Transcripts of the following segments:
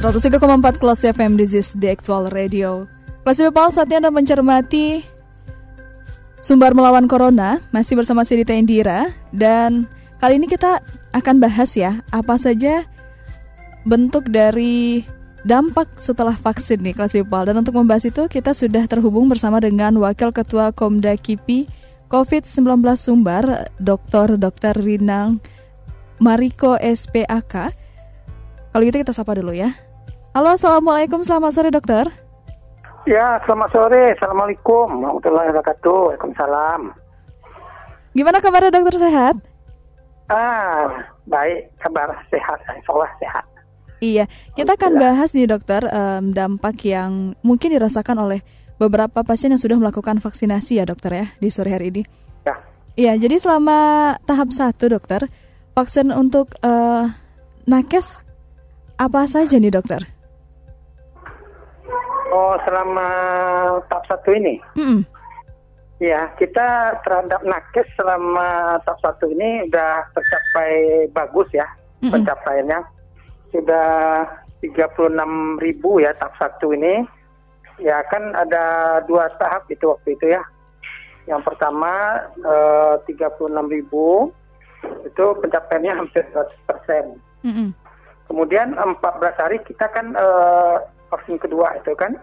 103,4 kelas FM This is the actual radio Kelas People saatnya Anda mencermati Sumbar melawan Corona Masih bersama Sidita Indira Dan kali ini kita akan bahas ya Apa saja bentuk dari dampak setelah vaksin nih kelas People Dan untuk membahas itu kita sudah terhubung bersama dengan Wakil Ketua Komda KIPI COVID-19 Sumbar Dr. Dr. Rinang Mariko SPAK kalau gitu kita sapa dulu ya. Halo, Assalamualaikum, selamat sore dokter. Ya, selamat sore. Assalamualaikum warahmatullahi wabarakatuh. Waalaikumsalam. Gimana kabar dokter sehat? Ah, baik. Kabar sehat. Insya sehat. Iya, kita akan bahas nih dokter um, dampak yang mungkin dirasakan oleh beberapa pasien yang sudah melakukan vaksinasi ya dokter ya di sore hari ini. Ya. Iya, jadi selama tahap satu dokter, vaksin untuk uh, nakes apa saja nih dokter? Oh, selama tahap satu ini? Mm Ya, kita terhadap nakes selama tahap satu ini sudah tercapai bagus ya mm -mm. pencapaiannya. Sudah 36 ribu ya tahap satu ini. Ya kan ada dua tahap itu waktu itu ya. Yang pertama eh, 36 ribu itu pencapaiannya hampir 100 persen. Mm -hmm. Kemudian 14 hari kita kan eh, vaksin kedua itu kan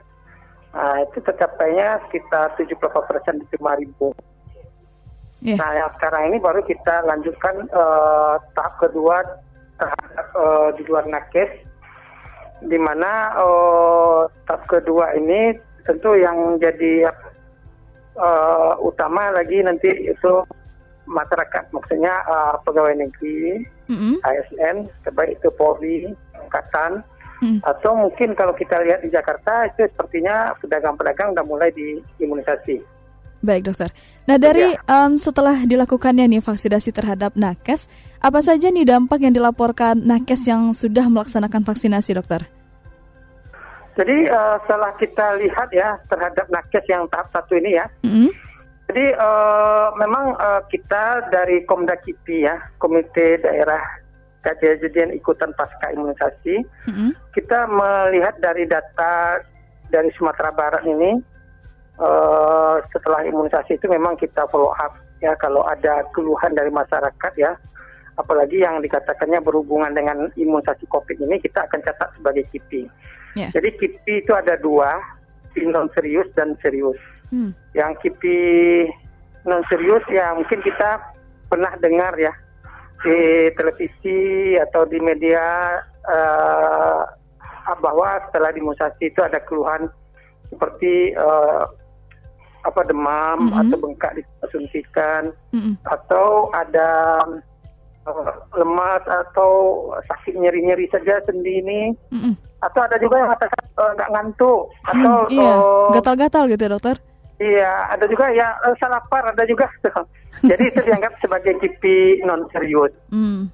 nah, itu tercapainya sekitar 78 persen di 5 ribu. Yeah. Nah yang sekarang ini baru kita lanjutkan uh, tahap kedua tahap uh, di luar nakes, di mana uh, tahap kedua ini tentu yang jadi uh, utama lagi nanti itu masyarakat, maksudnya uh, pegawai negeri, mm -hmm. ASN, sebaik itu Polri, Angkatan, Hmm. Atau mungkin kalau kita lihat di Jakarta itu sepertinya pedagang-pedagang sudah mulai diimunisasi. Baik dokter. Nah dari ya. um, setelah dilakukannya nih vaksinasi terhadap nakes, apa saja nih dampak yang dilaporkan nakes yang sudah melaksanakan vaksinasi dokter? Jadi uh, setelah kita lihat ya terhadap nakes yang tahap satu ini ya, mm -hmm. jadi uh, memang uh, kita dari Komda KIPI ya, Komite Daerah kejadian ikutan pasca imunisasi, mm-hmm. kita melihat dari data dari Sumatera Barat ini uh, setelah imunisasi itu memang kita follow up ya kalau ada keluhan dari masyarakat ya, apalagi yang dikatakannya berhubungan dengan imunisasi COVID ini kita akan catat sebagai KIPI. Yeah. Jadi KIPI itu ada dua, non serius dan serius. Mm. Yang KIPI non serius ya mungkin kita pernah dengar ya di televisi atau di media uh, bahwa setelah dimusasi itu ada keluhan seperti uh, apa demam mm -hmm. atau bengkak disuntikan mm -hmm. atau ada uh, lemas atau sakit nyeri-nyeri saja sendi ini mm -hmm. atau ada juga yang nggak uh, ngantuk atau mm, iya. gatal-gatal gitu ya dokter Iya, ada juga ya uh, salapar, ada juga. Jadi itu dianggap sebagai kipi non serius. Hmm.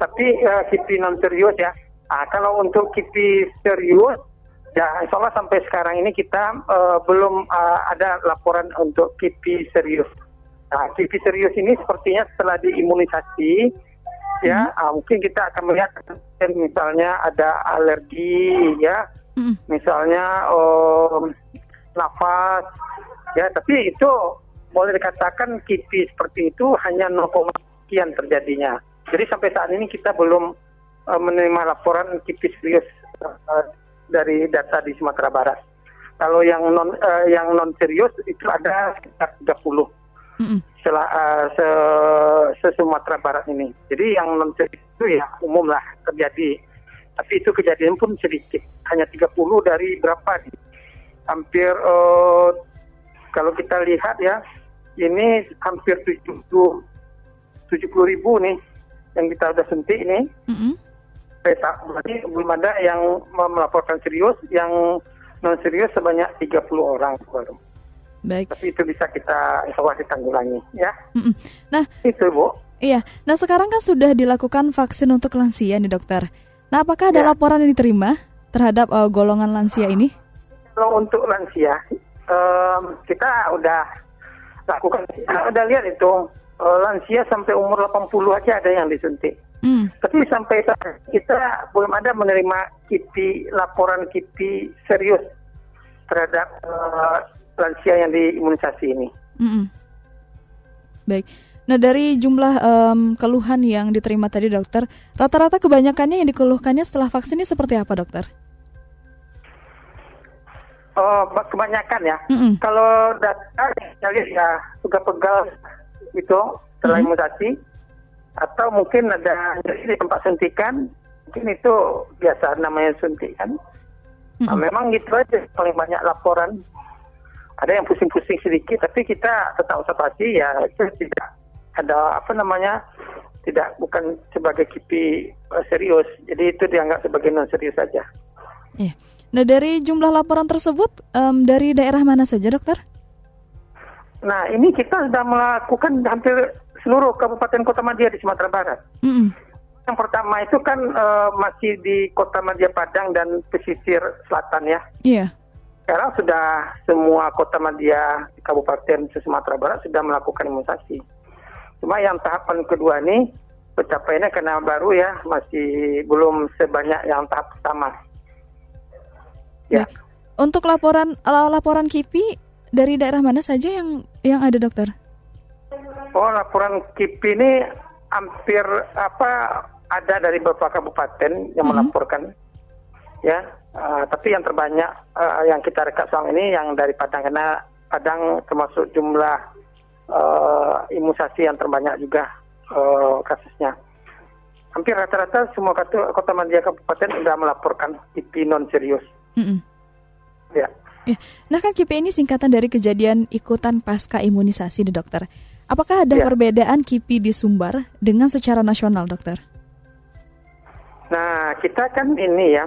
Tapi uh, kipi non serius ya. Ah, kalau untuk kipi serius, ya insya Allah sampai sekarang ini kita uh, belum uh, ada laporan untuk kipi serius. Nah, kipi serius ini sepertinya setelah diimunisasi, ya hmm. uh, mungkin kita akan melihat misalnya ada alergi, ya, hmm. misalnya um, nafas. Ya tapi itu boleh dikatakan kipi seperti itu hanya 0, sekian terjadinya. Jadi sampai saat ini kita belum uh, menerima laporan kipi serius uh, dari data di Sumatera Barat. Kalau yang non uh, yang non serius itu ada sekitar 30 mm -hmm. setelah uh, se, se Sumatera Barat ini. Jadi yang non serius itu ya umum lah terjadi. Tapi itu kejadian pun sedikit. Hanya 30 dari berapa hampir uh, kalau kita lihat ya ini hampir 70 70 ribu nih yang kita sudah suntik ini. Mm-hmm. Berarti belum ada yang melaporkan serius, yang non serius sebanyak 30 orang baru. Baik. Tapi itu bisa kita evaluasi tanggulangi, ya. Mm-mm. Nah, itu bu. Iya. Nah sekarang kan sudah dilakukan vaksin untuk lansia nih dokter. Nah apakah ada ya. laporan yang diterima terhadap uh, golongan lansia ini? Kalau untuk lansia, um, kita udah lakukan, kita udah lihat itu uh, lansia sampai umur 80 aja ada yang disuntik. Hmm. Tapi sampai saat kita belum ada menerima KIPI laporan KIPI serius terhadap uh, lansia yang diimunisasi ini. Hmm. Baik. Nah dari jumlah um, keluhan yang diterima tadi dokter, rata-rata kebanyakannya yang dikeluhkannya setelah vaksin ini seperti apa dokter? Oh, kebanyakan ya. Mm -mm. Kalau data lihat ya suka pegal itu setelah mm -hmm. atau mungkin ada di tempat suntikan mungkin itu biasa namanya suntikan mm-hmm. nah, memang gitu aja paling banyak laporan ada yang pusing-pusing sedikit tapi kita tetap observasi ya itu tidak ada apa namanya tidak bukan sebagai kipi uh, serius jadi itu dianggap sebagai non serius saja. Iya. Nah dari jumlah laporan tersebut um, dari daerah mana saja dokter? Nah ini kita sudah melakukan hampir seluruh kabupaten kota Madia di Sumatera Barat. Mm -hmm. Yang pertama itu kan uh, masih di kota Madia Padang dan pesisir selatan ya. Iya. Yeah. Sekarang sudah semua kota Madia di kabupaten Sumatera Barat sudah melakukan imunisasi. Cuma yang tahapan kedua ini pencapaiannya karena baru ya masih belum sebanyak yang tahap pertama. Ya. Untuk laporan laporan KIPI dari daerah mana saja yang yang ada dokter? Oh, laporan KIPI ini hampir apa ada dari beberapa kabupaten yang mm -hmm. melaporkan, ya. Uh, tapi yang terbanyak uh, yang kita rekap selama ini yang dari Padang karena Padang termasuk jumlah uh, imunisasi yang terbanyak juga uh, kasusnya. Hampir rata-rata semua kota, kota Madia Kabupaten sudah melaporkan KIPI non serius. Mm -hmm. Ya. ya. Nah kan KIPI ini singkatan dari kejadian ikutan pasca imunisasi di dokter. Apakah ada ya. perbedaan KIPI di Sumbar dengan secara nasional, dokter? Nah, kita kan ini ya,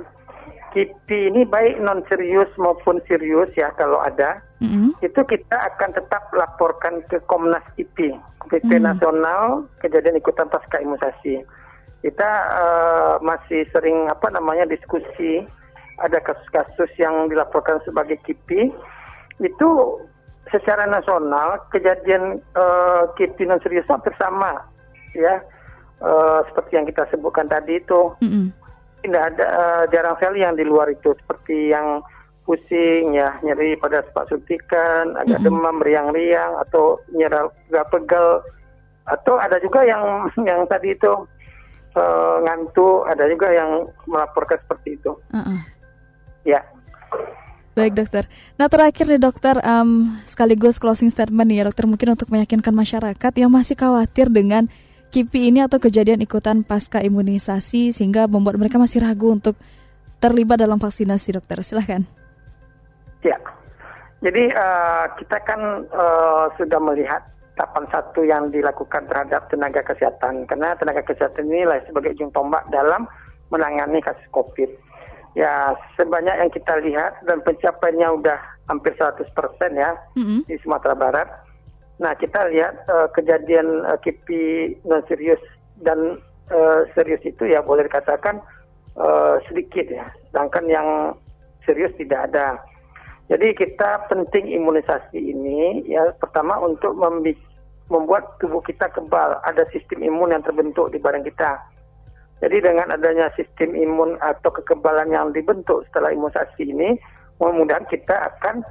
KIPI ini baik non serius maupun serius ya kalau ada, mm-hmm. itu kita akan tetap laporkan ke Komnas KIPI, KIPI mm-hmm. Nasional Kejadian Ikutan Pasca Imunisasi. Kita uh, masih sering apa namanya diskusi, ada kasus-kasus yang dilaporkan sebagai KIPI, itu secara nasional kejadian uh, non serius hampir sama ya uh, seperti yang kita sebutkan tadi itu mm-hmm. tidak ada uh, jarang sekali yang di luar itu seperti yang pusing ya nyeri pada sepak suntikan agak mm-hmm. demam riang-riang atau nyerah pegal atau ada juga yang yang tadi itu uh, ngantuk ada juga yang melaporkan seperti itu uh-uh. Ya Baik dokter. Nah terakhir nih dokter, um, sekaligus closing statement nih ya dokter mungkin untuk meyakinkan masyarakat yang masih khawatir dengan KIPI ini atau kejadian ikutan pasca imunisasi sehingga membuat mereka masih ragu untuk terlibat dalam vaksinasi dokter. Silahkan. Ya, jadi uh, kita kan uh, sudah melihat tahapan satu yang dilakukan terhadap tenaga kesehatan karena tenaga kesehatan ini sebagai ujung tombak dalam menangani kasus COVID ya sebanyak yang kita lihat dan pencapaiannya udah hampir 100% ya mm-hmm. di Sumatera Barat. Nah kita lihat uh, kejadian uh, KIPI non serius dan uh, serius itu ya boleh dikatakan uh, sedikit ya, sedangkan yang serius tidak ada. Jadi kita penting imunisasi ini ya pertama untuk membuat tubuh kita kebal, ada sistem imun yang terbentuk di badan kita. Jadi dengan adanya sistem imun atau kekebalan yang dibentuk setelah imunisasi ini, mudah-mudahan kita akan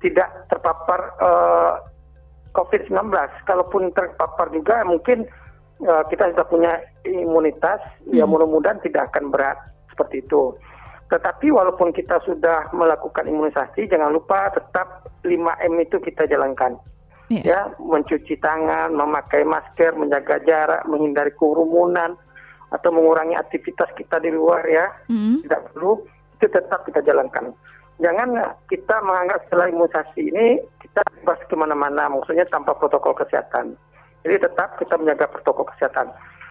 tidak terpapar uh, eh, COVID-19. Kalaupun terpapar juga mungkin uh, kita sudah punya imunitas, ya hmm. ya mudah-mudahan tidak akan berat seperti itu. Tetapi walaupun kita sudah melakukan imunisasi, jangan lupa tetap 5M itu kita jalankan. Yeah. Ya, mencuci tangan, memakai masker, menjaga jarak, menghindari kerumunan, atau mengurangi aktivitas kita di luar ya, mm. tidak perlu itu tetap kita jalankan. Jangan kita menganggap setelah imunisasi ini kita bebas ke mana-mana, maksudnya tanpa protokol kesehatan. Jadi tetap kita menjaga protokol kesehatan.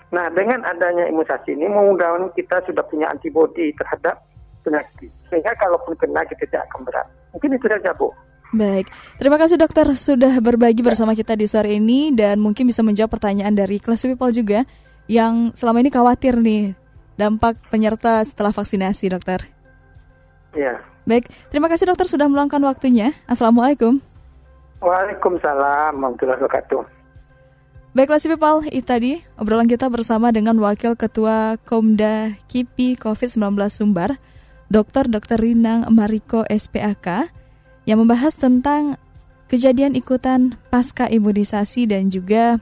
Nah, dengan adanya imunisasi ini, mudah-mudahan kita sudah punya antibodi terhadap penyakit. Sehingga kalaupun kena, kita tidak akan berat. Mungkin itu saja, Bu. Baik, terima kasih dokter sudah berbagi bersama kita di sore ini dan mungkin bisa menjawab pertanyaan dari kelas people juga yang selama ini khawatir nih dampak penyerta setelah vaksinasi, dokter. Ya. Baik, terima kasih dokter sudah meluangkan waktunya. Assalamualaikum. Waalaikumsalam warahmatullahi wabarakatuh. Baiklah si people, itu tadi obrolan kita bersama dengan Wakil Ketua Komda KIPI COVID-19 Sumbar, Dr. Dr. Rinang Mariko SPAK, yang membahas tentang kejadian ikutan pasca imunisasi dan juga